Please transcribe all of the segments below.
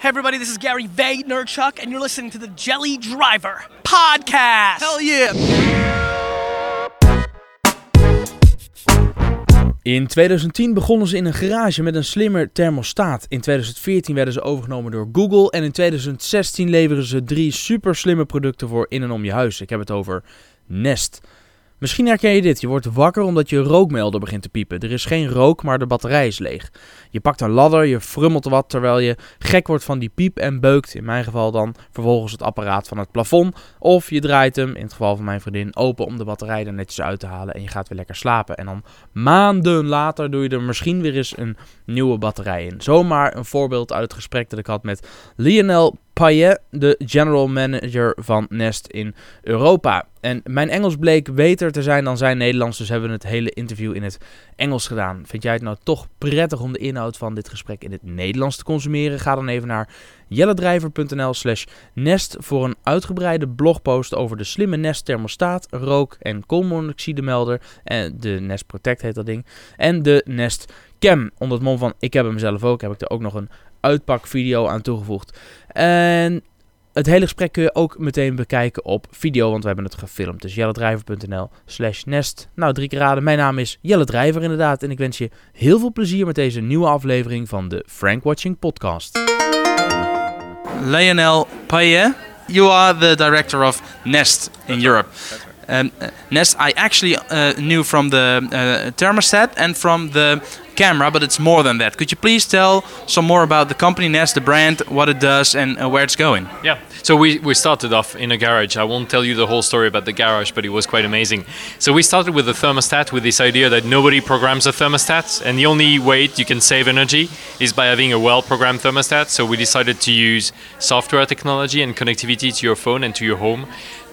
Hey everybody, this is Gary Vaynerchuk, and you're listening to the Jelly Driver podcast. Hell yeah! In 2010 begonnen ze in een garage met een slimmer thermostaat. In 2014 werden ze overgenomen door Google. En in 2016 leveren ze drie super slimme producten voor in en om je huis. Ik heb het over Nest. Misschien herken je dit. Je wordt wakker omdat je rookmelder begint te piepen. Er is geen rook, maar de batterij is leeg. Je pakt een ladder, je frummelt wat terwijl je gek wordt van die piep en beukt. In mijn geval dan vervolgens het apparaat van het plafond. Of je draait hem, in het geval van mijn vriendin, open om de batterij er netjes uit te halen. En je gaat weer lekker slapen. En dan maanden later doe je er misschien weer eens een nieuwe batterij in. Zomaar een voorbeeld uit het gesprek dat ik had met Lionel Payet, de general manager van Nest in Europa. En mijn Engels bleek beter te zijn dan zijn Nederlands, dus hebben we het hele interview in het Engels gedaan. Vind jij het nou toch prettig om de inhoud van dit gesprek in het Nederlands te consumeren? Ga dan even naar jelledrijver.nl slash nest voor een uitgebreide blogpost over de slimme Nest thermostaat, rook- en koolmonoxidemelder. En de Nest Protect heet dat ding. En de Nest Cam. Onder het mom van ik heb hem zelf ook, heb ik er ook nog een uitpakvideo aan toegevoegd. En het hele gesprek kun je ook meteen bekijken op video, want we hebben het gefilmd. Dus jelledrijver.nl slash nest. Nou, drie keer raden. Mijn naam is Jelle Drijver inderdaad. En ik wens je heel veel plezier met deze nieuwe aflevering van de Frank Watching Podcast. Lionel Payet, you are the director of Nest in Europe. Um, uh, Nest, I actually uh, knew from the uh, thermostat and from the camera, but it's more than that. Could you please tell some more about the company Nest, the brand, what it does, and uh, where it's going? Yeah. So we, we started off in a garage. I won't tell you the whole story about the garage, but it was quite amazing. So we started with a thermostat with this idea that nobody programs a thermostat, and the only way you can save energy is by having a well programmed thermostat. So we decided to use software technology and connectivity to your phone and to your home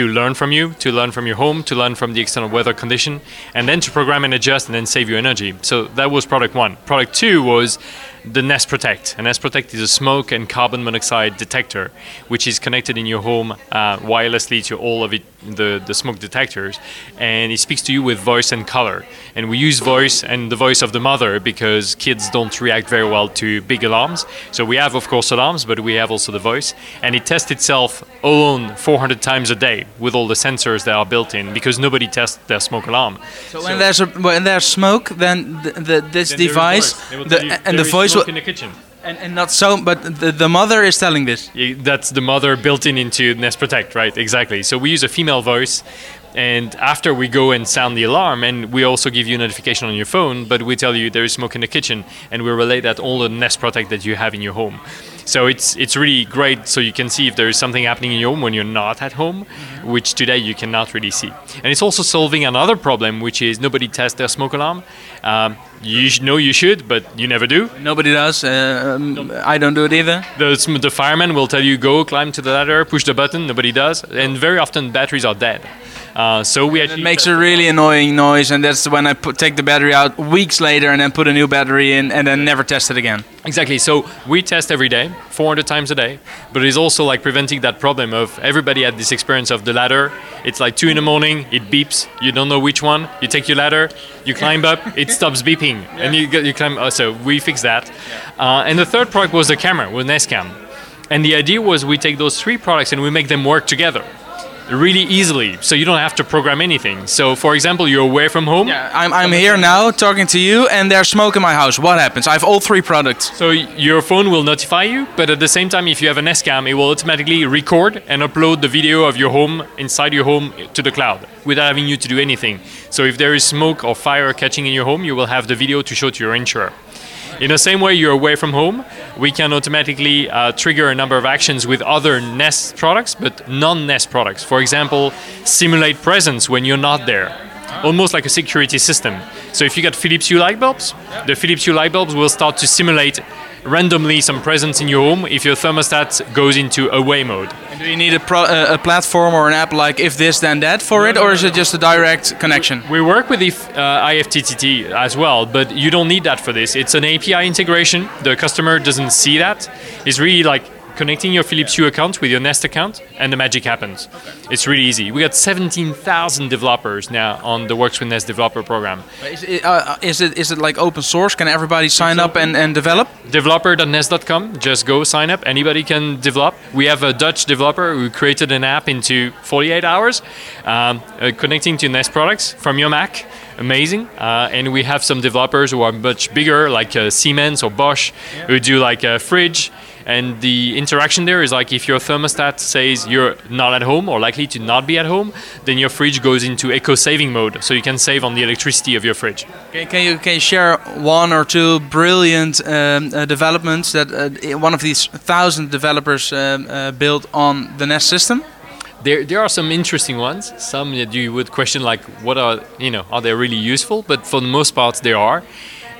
to learn from you, to learn from your home, to learn from the external weather condition, and then to program and adjust and then save you energy. So that was product one. Product two was the Nest Protect. And Nest Protect is a smoke and carbon monoxide detector, which is connected in your home uh, wirelessly to all of it, the, the smoke detectors, and it speaks to you with voice and color. And we use voice and the voice of the mother because kids don't react very well to big alarms. So we have, of course, alarms, but we have also the voice, and it tests itself alone 400 times a day with all the sensors that are built in because nobody tests their smoke alarm. So, when there's a, when there's smoke, then the, the, this Then device voice. They will the, and the voice smoke will, in the kitchen. and, and not so, but the, the mother is telling this. That's the mother built in into Nest Protect, right? Exactly. So we use a female voice, and after we go and sound the alarm, and we also give you a notification on your phone, but we tell you there is smoke in the kitchen, and we relay that all the Nest Protect that you have in your home. So it's it's really great. So you can see if there is something happening in your home when you're not at home, which today you cannot really see. And it's also solving another problem, which is nobody tests their smoke alarm. Um, you know you should, but you never do. Nobody does. Um, I don't do it either. The, the fireman will tell you go climb to the ladder, push the button. Nobody does, and very often batteries are dead. Uh, so we It makes a really annoying noise, and that's when I put, take the battery out weeks later and then put a new battery in and then never test it again. exactly. So we test every day, 400 times a day, but it's also like preventing that problem of everybody had this experience of the ladder. It's like two in the morning, it beeps. You don't know which one. You take your ladder, you climb up, it stops beeping, and you you climb. Uh, so we fix that. Uh, and the third product was the camera, with Nestcam. And the idea was we take those three products and we make them work together. Really easily, so you don't have to program anything. So, for example, you're away from home. Yeah, I'm, I'm here now talking to you, and there's smoke in my house. What happens? I have all three products. So your phone will notify you, but at the same time, if you have an Nestcam, it will automatically record and upload the video of your home inside your home to the cloud without having you to do anything. So if there is smoke or fire catching in your home, you will have the video to show to your insurer. In the same way you're away from home, we can automatically uh, trigger a number of actions with other Nest products, but non-Nest products. For example, simulate presence when you're not there, almost like a security system. So if you got Philips Hue light bulbs, the Philips Hue light bulbs will start to simulate randomly some presence in your home if your thermostat goes into away mode. Do you need a, pro, uh, a platform or an app like if this then that for it, or is it just a direct connection? We work with if, uh, IFTTT as well, but you don't need that for this. It's an API integration. The customer doesn't see that. It's really like connecting your Philips Hue account with your Nest account, and the magic happens. It's really easy. We got 17,000 developers now on the Works with Nest developer program. Is it, uh, is it is it like open source? Can everybody sign up and, and develop? Developer.nest.com. Just go sign up. Anybody can develop. We have a Dutch developer who created an app into 48 hours, um, uh, connecting to Nest products from your Mac. Amazing. Uh, and we have some developers who are much bigger, like uh, Siemens or Bosch, who do like a fridge. And the interaction there is like if your thermostat says you're not at home or likely to not be at home, then your fridge goes into eco saving mode. So you can save on the electricity of your fridge. Can, can you can you share one or two brilliant um, uh, developments that uh, one of these thousand developers um, uh, built on the Nest system? There, there are some interesting ones. Some that you would question, like, what are you know, are they really useful? But for the most part, they are.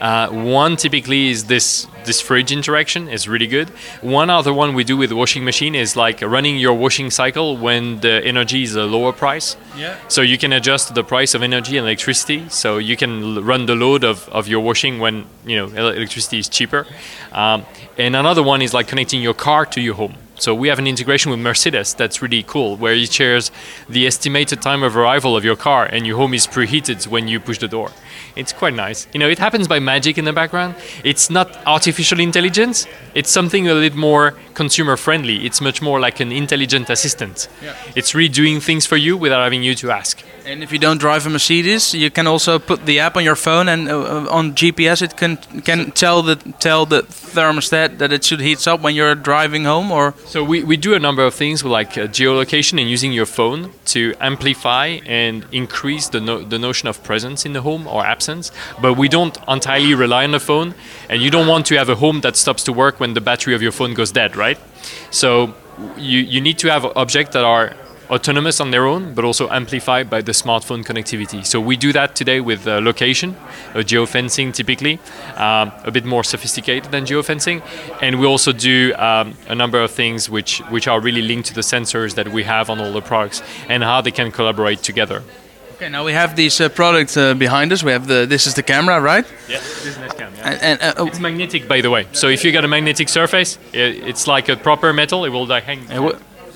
Uh, one typically is this this fridge interaction is really good. One other one we do with washing machine is like running your washing cycle when the energy is a lower price. Yeah. So you can adjust the price of energy and electricity. So you can l- run the load of, of your washing when you know electricity is cheaper. Um, and another one is like connecting your car to your home. So we have an integration with Mercedes that's really cool, where it shares the estimated time of arrival of your car, and your home is preheated when you push the door. It's quite nice. You know, it happens by magic in the background. It's not artificial intelligence. It's something a little more consumer friendly. It's much more like an intelligent assistant. It's really doing things for you without having you to ask. And if you don't drive a Mercedes, you can also put the app on your phone, and uh, uh, on GPS it can can tell the tell the thermostat that it should heat up when you're driving home. Or So we, we do a number of things like uh, geolocation and using your phone to amplify and increase the, no, the notion of presence in the home or absence. But we don't entirely rely on the phone, and you don't want to have a home that stops to work when the battery of your phone goes dead, right? So you, you need to have objects that are autonomous on their own, but also amplified by the smartphone connectivity. So we do that today with uh, location, uh, geofencing typically, um, a bit more sophisticated than geofencing, and we also do um, a number of things which which are really linked to the sensors that we have on all the products and how they can collaborate together. okay, now we have these uh, products uh, behind us. We have the this is the camera, right? Yeah, business cam. Yeah. And, and uh, oh, It's magnetic, by the way. So if you got a magnetic surface, i it's like a proper metal. It will like hang. It,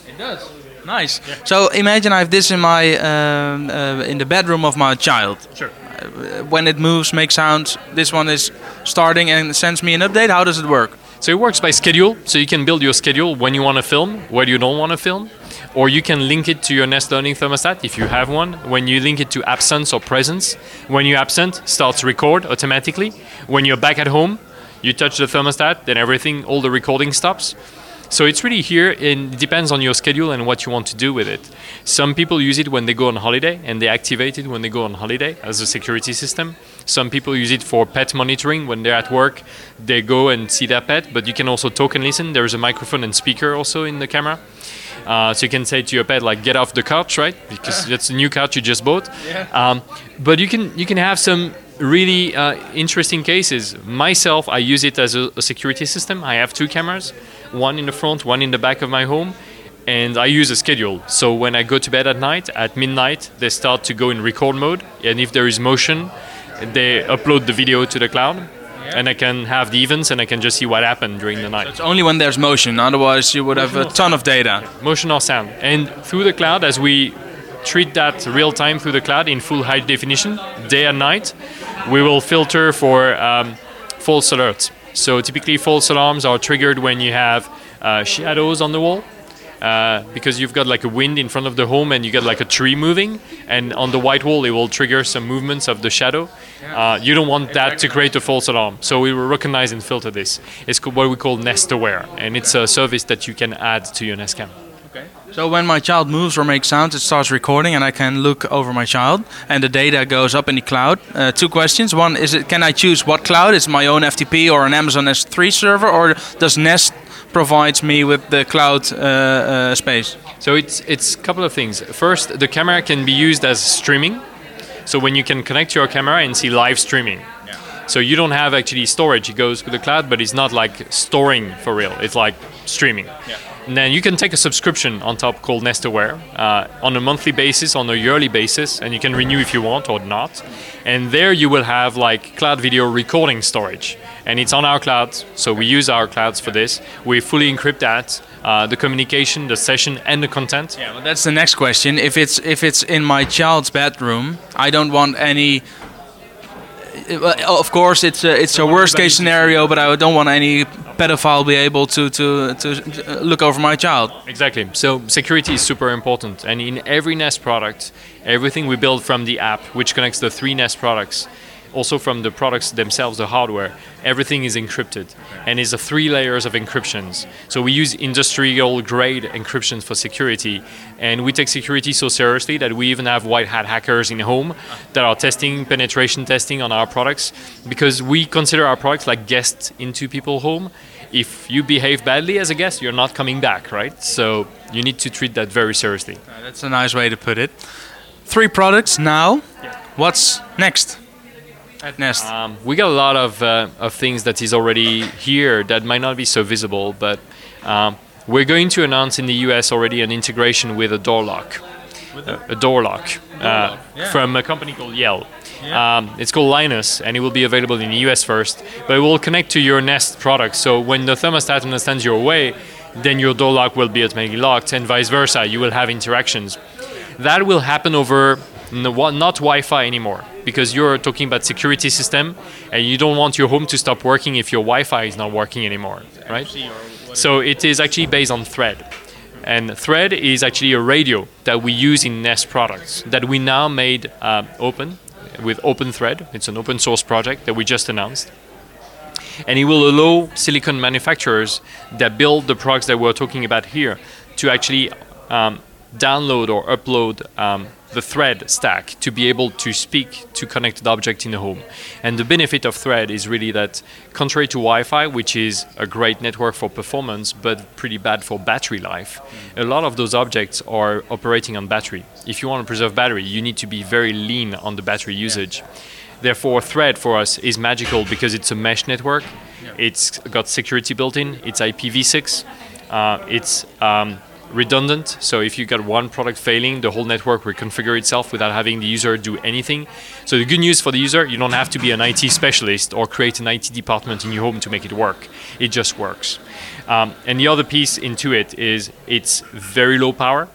it does. Nice. So imagine I have this in my um, uh, in the bedroom of my child. Sure. Uh, when it moves, makes sounds. This one is starting and sends me an update. How does it work? So it works by schedule. So you can build your schedule when you want to film, where you don't want to film, or you can link it to your Nest Learning thermostat if you have one. When you link it to absence or presence, when you're absent, starts record automatically. When you're back at home, you touch the thermostat, then everything, all the recording stops. So it's really here, and it depends on your schedule and what you want to do with it. Some people use it when they go on holiday, and they activate it when they go on holiday as a security system. Some people use it for pet monitoring when they're at work. They go and see their pet, but you can also talk and listen. There's a microphone and speaker also in the camera. Uh, so you can say to your pet like, "Get off the couch," right? Because that's a new couch you just bought. Um, but you can you can have some really uh, interesting cases. Myself, I use it as a, a security system. I have two cameras, one in the front, one in the back of my home, and I use a schedule. So when I go to bed at night, at midnight, they start to go in record mode, and if there is motion, they upload the video to the cloud. And I can have the events, and I can just see what happened during the night. It's only when there's motion. Otherwise, you would have a ton of data. motion or sound. And through the cloud, as we treat that real time through the cloud in full high definition, day and night, we will filter for um, false alerts. So typically, false alarms are triggered when you have uh, shadows on the wall. Uh, because you've got like a wind in front of the home and you get like a tree moving, and on the white wall it will trigger some movements of the shadow. Uh, you don't want that to create a false alarm, so we will recognize and filter this. It's what we call Nest Aware, and it's a service that you can add to your Nest Cam. So when my child moves or makes sounds, it starts recording, and I can look over my child, and the data goes up in the cloud. Uh, two questions: One is, it can I choose what cloud? Is it my own FTP or an Amazon S3 server, or does Nest provides me with the cloud uh, uh, space? So it's it's a couple of things. First, the camera can be used as streaming. So when you can connect to your camera and see live streaming. So you don't have actually storage. It goes to the cloud, but it's not like storing for real. It's like streaming. And then you can take a subscription on top called Nest Aware uh, on a monthly basis, on a yearly basis, and you can renew if you want or not. And there you will have like cloud video recording storage, and it's on our cloud. So we use our clouds for this. We fully encrypt that. uh, the communication, the session, and the content. Yeah, well, that's the next question. If it's if it's in my child's bedroom, I don't want any. uh, Of course, it's a, it's a worst case scenario, but I don't want any pedophile be able to to to look over my child. Exactly. So security is super important, and in every Nest product, everything we build from the app, which connects the three Nest products, also from the products themselves, the hardware, everything is encrypted, and is a three layers of encryptions. So we use industrial grade encryption for security, and we take security so seriously that we even have white hat hackers in home that are testing penetration testing on our products because we consider our products like guests into people's home if you behave badly as a guest, you're not coming back, right? So you need to treat that very seriously. Uh, That's a nice way to put it. Three products now. What's next at Nest? Um, we got a lot of, uh, of things that is already here that might not be so visible, but um, we're going to announce in the US already an integration with a door lock. A, a door lock uh, from a company called Yale. Um, it's called Linus, and it will be available in the US first. But it will connect to your Nest product. So when the thermostat understands your way, then your door lock will be automatically locked, and vice versa. You will have interactions. That will happen over n- not Wi-Fi anymore, because you're talking about security system, and you don't want your home to stop working if your Wi-Fi is not working anymore, right? So it is actually based on Thread. And Thread is actually a radio that we use in Nest products that we now made uh, open with Open Thread. It's an open source project that we just announced. And it will allow silicon manufacturers that build the products that we're talking about here to actually um, download or upload um, the thread stack to be able to speak to connected object in the home. And the benefit of thread is really that contrary to Wi-Fi, which is a great network for performance but pretty bad for battery life, a lot of those objects are operating on battery. If you want to preserve battery, you need to be very lean on the battery usage. Therefore, Thread for us is magical because it's a mesh network. It's got security built in. It's IPv6. Uh, it's um, redundant. So if you got one product failing, the whole network will configure itself without having the user do anything. So the good news for the user, you don't have to be an IT specialist or create an IT department in your home to make it work. It just works. Um, and the other piece into it is it's very low power,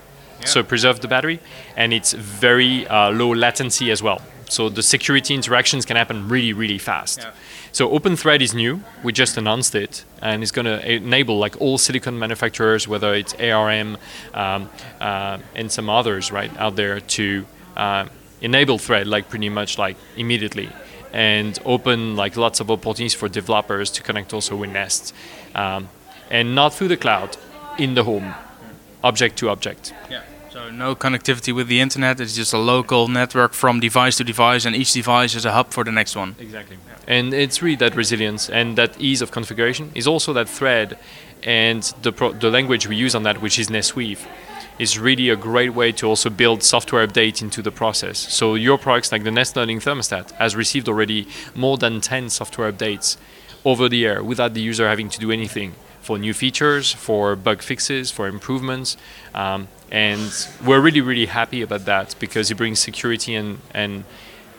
so preserve the battery, and it's very uh, low latency as well. So the security interactions can happen really, really fast. So OpenThread is new. We just announced it, and it's going to enable like all silicon manufacturers, whether it's ARM um, uh, and some others, right out there, to uh, enable Thread like pretty much like immediately, and open like lots of opportunities for developers to connect also with Nest, um, and not through the cloud, in the home, object to object. Yeah. So no connectivity with the internet. It's just a local network from device to device, and each device is a hub for the next one. Exactly. And it's really that resilience and that ease of configuration is also that thread and the, pro- the language we use on that, which is NestWeave, is really a great way to also build software update into the process. So your products like the Nest Learning Thermostat has received already more than 10 software updates over the air without the user having to do anything for new features, for bug fixes, for improvements. Um, and we're really, really happy about that because it brings security and, and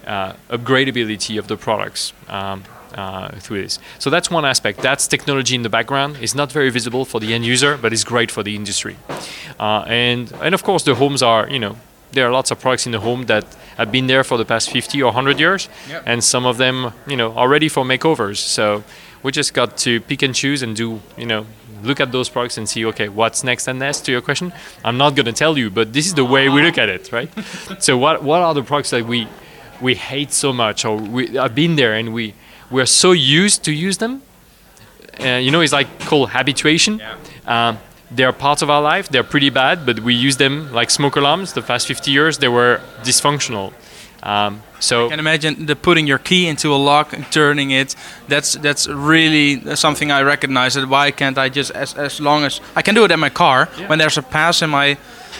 uh, upgradability of the products um, uh, through this. So that's one aspect. That's technology in the background. It's not very visible for the end user, but it's great for the industry. Uh, and and of course, the homes are you know there are lots of products in the home that have been there for the past 50 or 100 years, and some of them you know are ready for makeovers. So we just got to pick and choose and do you know look at those products and see okay what's next? And next to your question i'm not going to tell you but this is the way we look at it right? So what what are the products that we we hate so much or we have been there and we we're so used to use them? Uh, you know it's like called habituation. Um, they're part of our life. They're pretty bad but we use them like smoke alarms. The past 50 years they were dysfunctional. Um, so I can imagine the putting your key into a lock and turning it. That's that's really something I recognize. That why can't I just as as long as I can do it in my car when there's a pass in my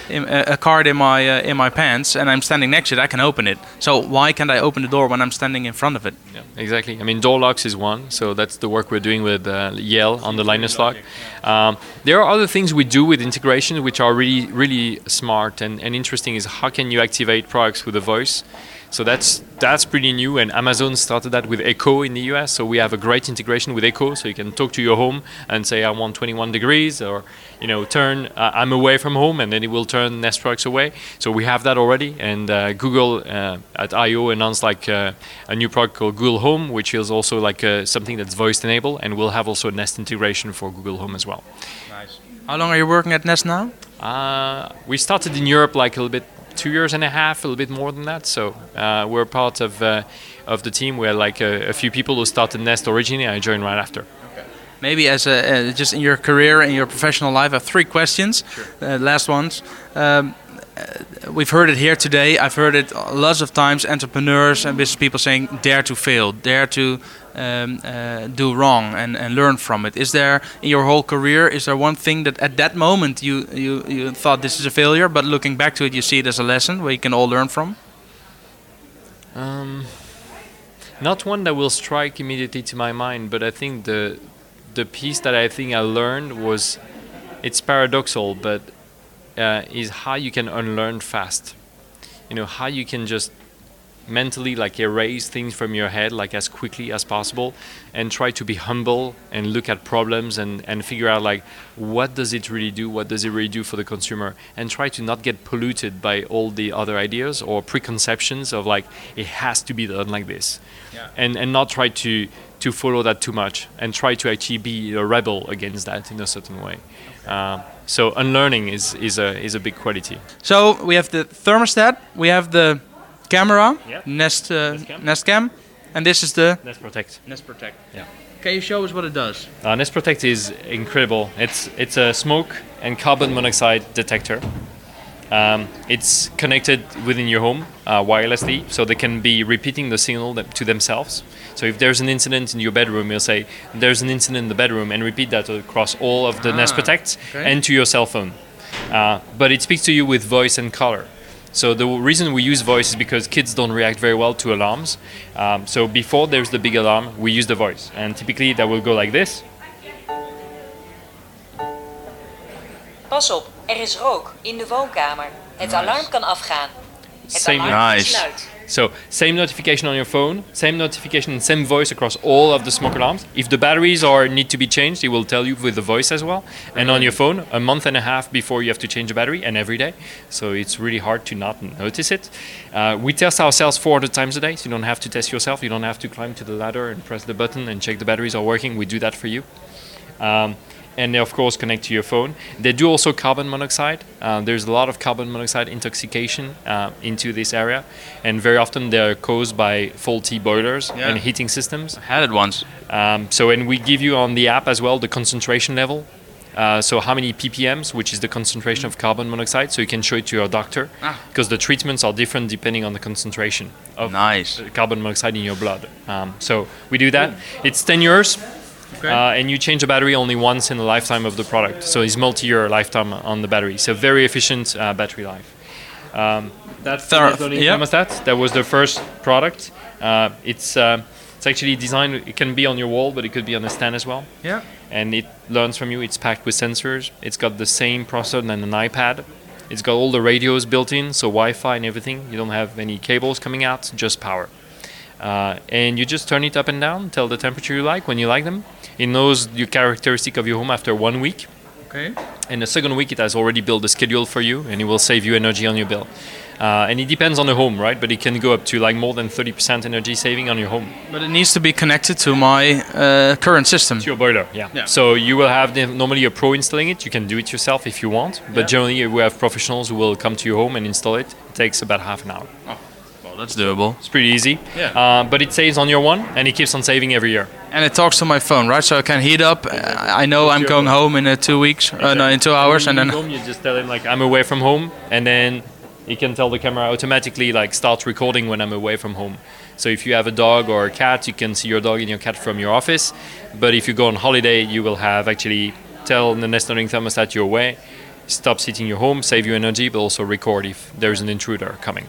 in, a a card in my uh, in my pants and I'm standing next to it, I can open it. So why can't I open the door when I'm standing in front of it? Yeah, exactly. I mean, door locks is one, so that's the work we're doing with uh, Yale on the Linus lock. Um, there are other things we do with integration which are really, really smart and, and interesting. Is how can you activate products with a voice? So that's that's pretty new, and Amazon started that with Echo in the US. So we have a great integration with Echo, so you can talk to your home and say, "I want 21 degrees," or you know, turn uh, I'm away from home, and then it will turn Nest products away. So we have that already, and uh, Google uh, at I/O announced like uh, a new product called Google Home, which is also like uh, something that's voice enabled, and we'll have also a Nest integration for Google Home as well. Nice. How long are you working at Nest now? Uh, we started in Europe like a little bit, two years and a half, a little bit more than that. So uh, we're part of uh, of the team. We're like a, a few people who started Nest originally. I joined right after. Okay. Maybe as a uh, just in your career in your professional life, I have three questions. Uh, last ones. Um, we've heard it here today. I've heard it lots of times. Entrepreneurs and business people saying, "Dare to fail, dare to um, uh, do wrong, and, and learn from it." Is there in your whole career? Is there one thing that at that moment you you you thought this is a failure, but looking back to it, you see it as a lesson where you can all learn from? Um, not one that will strike immediately to my mind, but I think the the piece that I think I learned was it's paradoxal, but uh, is how you can unlearn fast. You know how you can just mentally like erase things from your head like as quickly as possible and try to be humble and look at problems and, and figure out like what does it really do? What does it really do for the consumer? And try to not get polluted by all the other ideas or preconceptions of like it has to be done like this. And and not try to to follow that too much and try to actually be a rebel against that in a certain way. Uh, so unlearning is is a is a big quality So we have the thermostat, we have the camera, Yeah. Nest uh, Nest Cam. Nest Cam, and this is the let's protect Nest Protect. Yeah. Can you show us what it does? Uh, Nest Protect is incredible. It's it's a smoke and carbon monoxide detector. Um, it's connected within your home uh, wirelessly, so they can be repeating the signal that- to themselves. So if there's an incident in your bedroom, you'll say there's an incident in the bedroom, and repeat that across all of the Nest Ah, Protects okay. and to your cell phone. Uh, but it speaks to you with voice and color. So the reason we use voice is because kids don't react very well to alarms. Um, so before there's the big alarm, we use the voice, and typically that will go like this. Pas op, er is rook in de woonkamer. Het alarm kan afgaan. Het Same alarm is luid. So same notification on your phone, same notification and same voice across all of the smoke alarms. If the batteries are need to be changed, it will tell you with the voice as well. And on your phone, a month and a half before you have to change the battery, and every day. So it's really hard to not notice it. Uh, we test ourselves 400 times a day, so you don't have to test yourself. You don't have to climb to the ladder and press the button and check the batteries are working. We do that for you. Um, and they of course connect to your phone. They do also carbon monoxide. Uh, there's a lot of carbon monoxide intoxication uh, into this area, and very often they're caused by faulty boilers Yeah. and heating systems. I had it once. Um, so, and we give you on the app as well the concentration level. Uh, so how many ppms, which is the concentration of carbon monoxide, so you can show it to your doctor, Ah. because the treatments are different depending on the concentration of Nice. carbon monoxide in your blood. Um, so we do that. It's 10 years, uh, and you change the battery only once in the lifetime of the product. So it's multi-year lifetime on the battery. So very efficient uh, battery life. Um, that's the Thorough, Nest thermostat. That was the first product. Uh, it's uh, it's actually designed. It can be on your wall, but it could be on a stand as well. Yeah. And it learns from you. It's packed with sensors. It's got the same processor than an iPad. It's got all the radios built in, so Wi-Fi and everything. You don't have any cables coming out, just power. Uh, and you just turn it up and down, tell the temperature you like when you like them. It knows your characteristic of your home after one week. Okay. And the second week, it has already built a schedule for you, and it will save you energy on your bill. Uh, and it depends on the home, right? But it can go up to like more than 30% energy saving on your home. But it needs to be connected to my uh, current system. To your boiler, yeah. Yeah. So you will have the, normally a pro installing it. You can do it yourself if you want, but Yeah. generally we have professionals who will come to your home and install it. It takes about half an hour. Well, that's doable. It's pretty easy. Yeah. Uh, but it saves on your one, and it keeps on saving every year. And it talks to my phone, right? So I can heat up. Uh, I know I'm going phone. home in uh, two weeks, uh, no, in two hours, and then you home, you just tell him like I'm away from home, and then he can tell the camera automatically like start recording when I'm away from home. So if you have a dog or a cat, you can see your dog and your cat from your office. But if you go on holiday, you will have actually tell the Nest Learning thermostat you're away, stop sitting your home, save you energy, but also record if there's an intruder coming.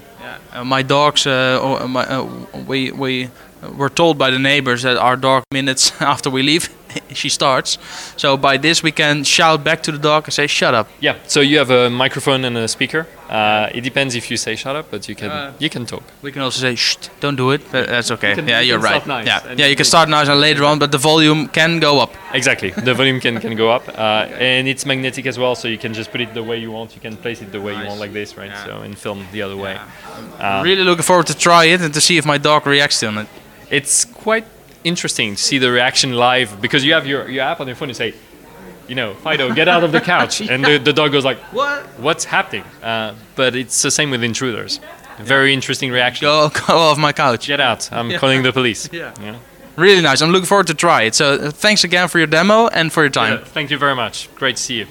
Uh, my dogs. Uh, my, uh, we we were told by the neighbors that our dog minutes after we leave she starts. So by this we can shout back to the dog and say shut up. Yeah. So you have a microphone and a speaker. Uh, it depends if you say shut up, but you can Uh, you can talk. We can also say shh, don't do it. But that's okay. can- yeah, you you're can right. nice yeah, yeah, you can start nice and later on, but the volume can go up. Exactly. The volume can, can go up, uh, and it's magnetic as well. So you can just put it the way you want. You can place it the way you want, like this, right? Yeah. So and film the other way. Uh, really looking forward to try it and to see if my dog reacts to it. it's quite interesting to see the reaction live because you have your, your app on your phone and say, you know, Fido, get out of the couch, and the, the dog goes like, What? what's happening? Uh, but it's the same with intruders. Very interesting reaction. Go, go off my couch. Get out! I'm calling the police. Yeah. Yeah. Really nice. I'm looking forward to try it. So uh, thanks again for your demo and for your time. Yeah, Thank you very much. Great to see you.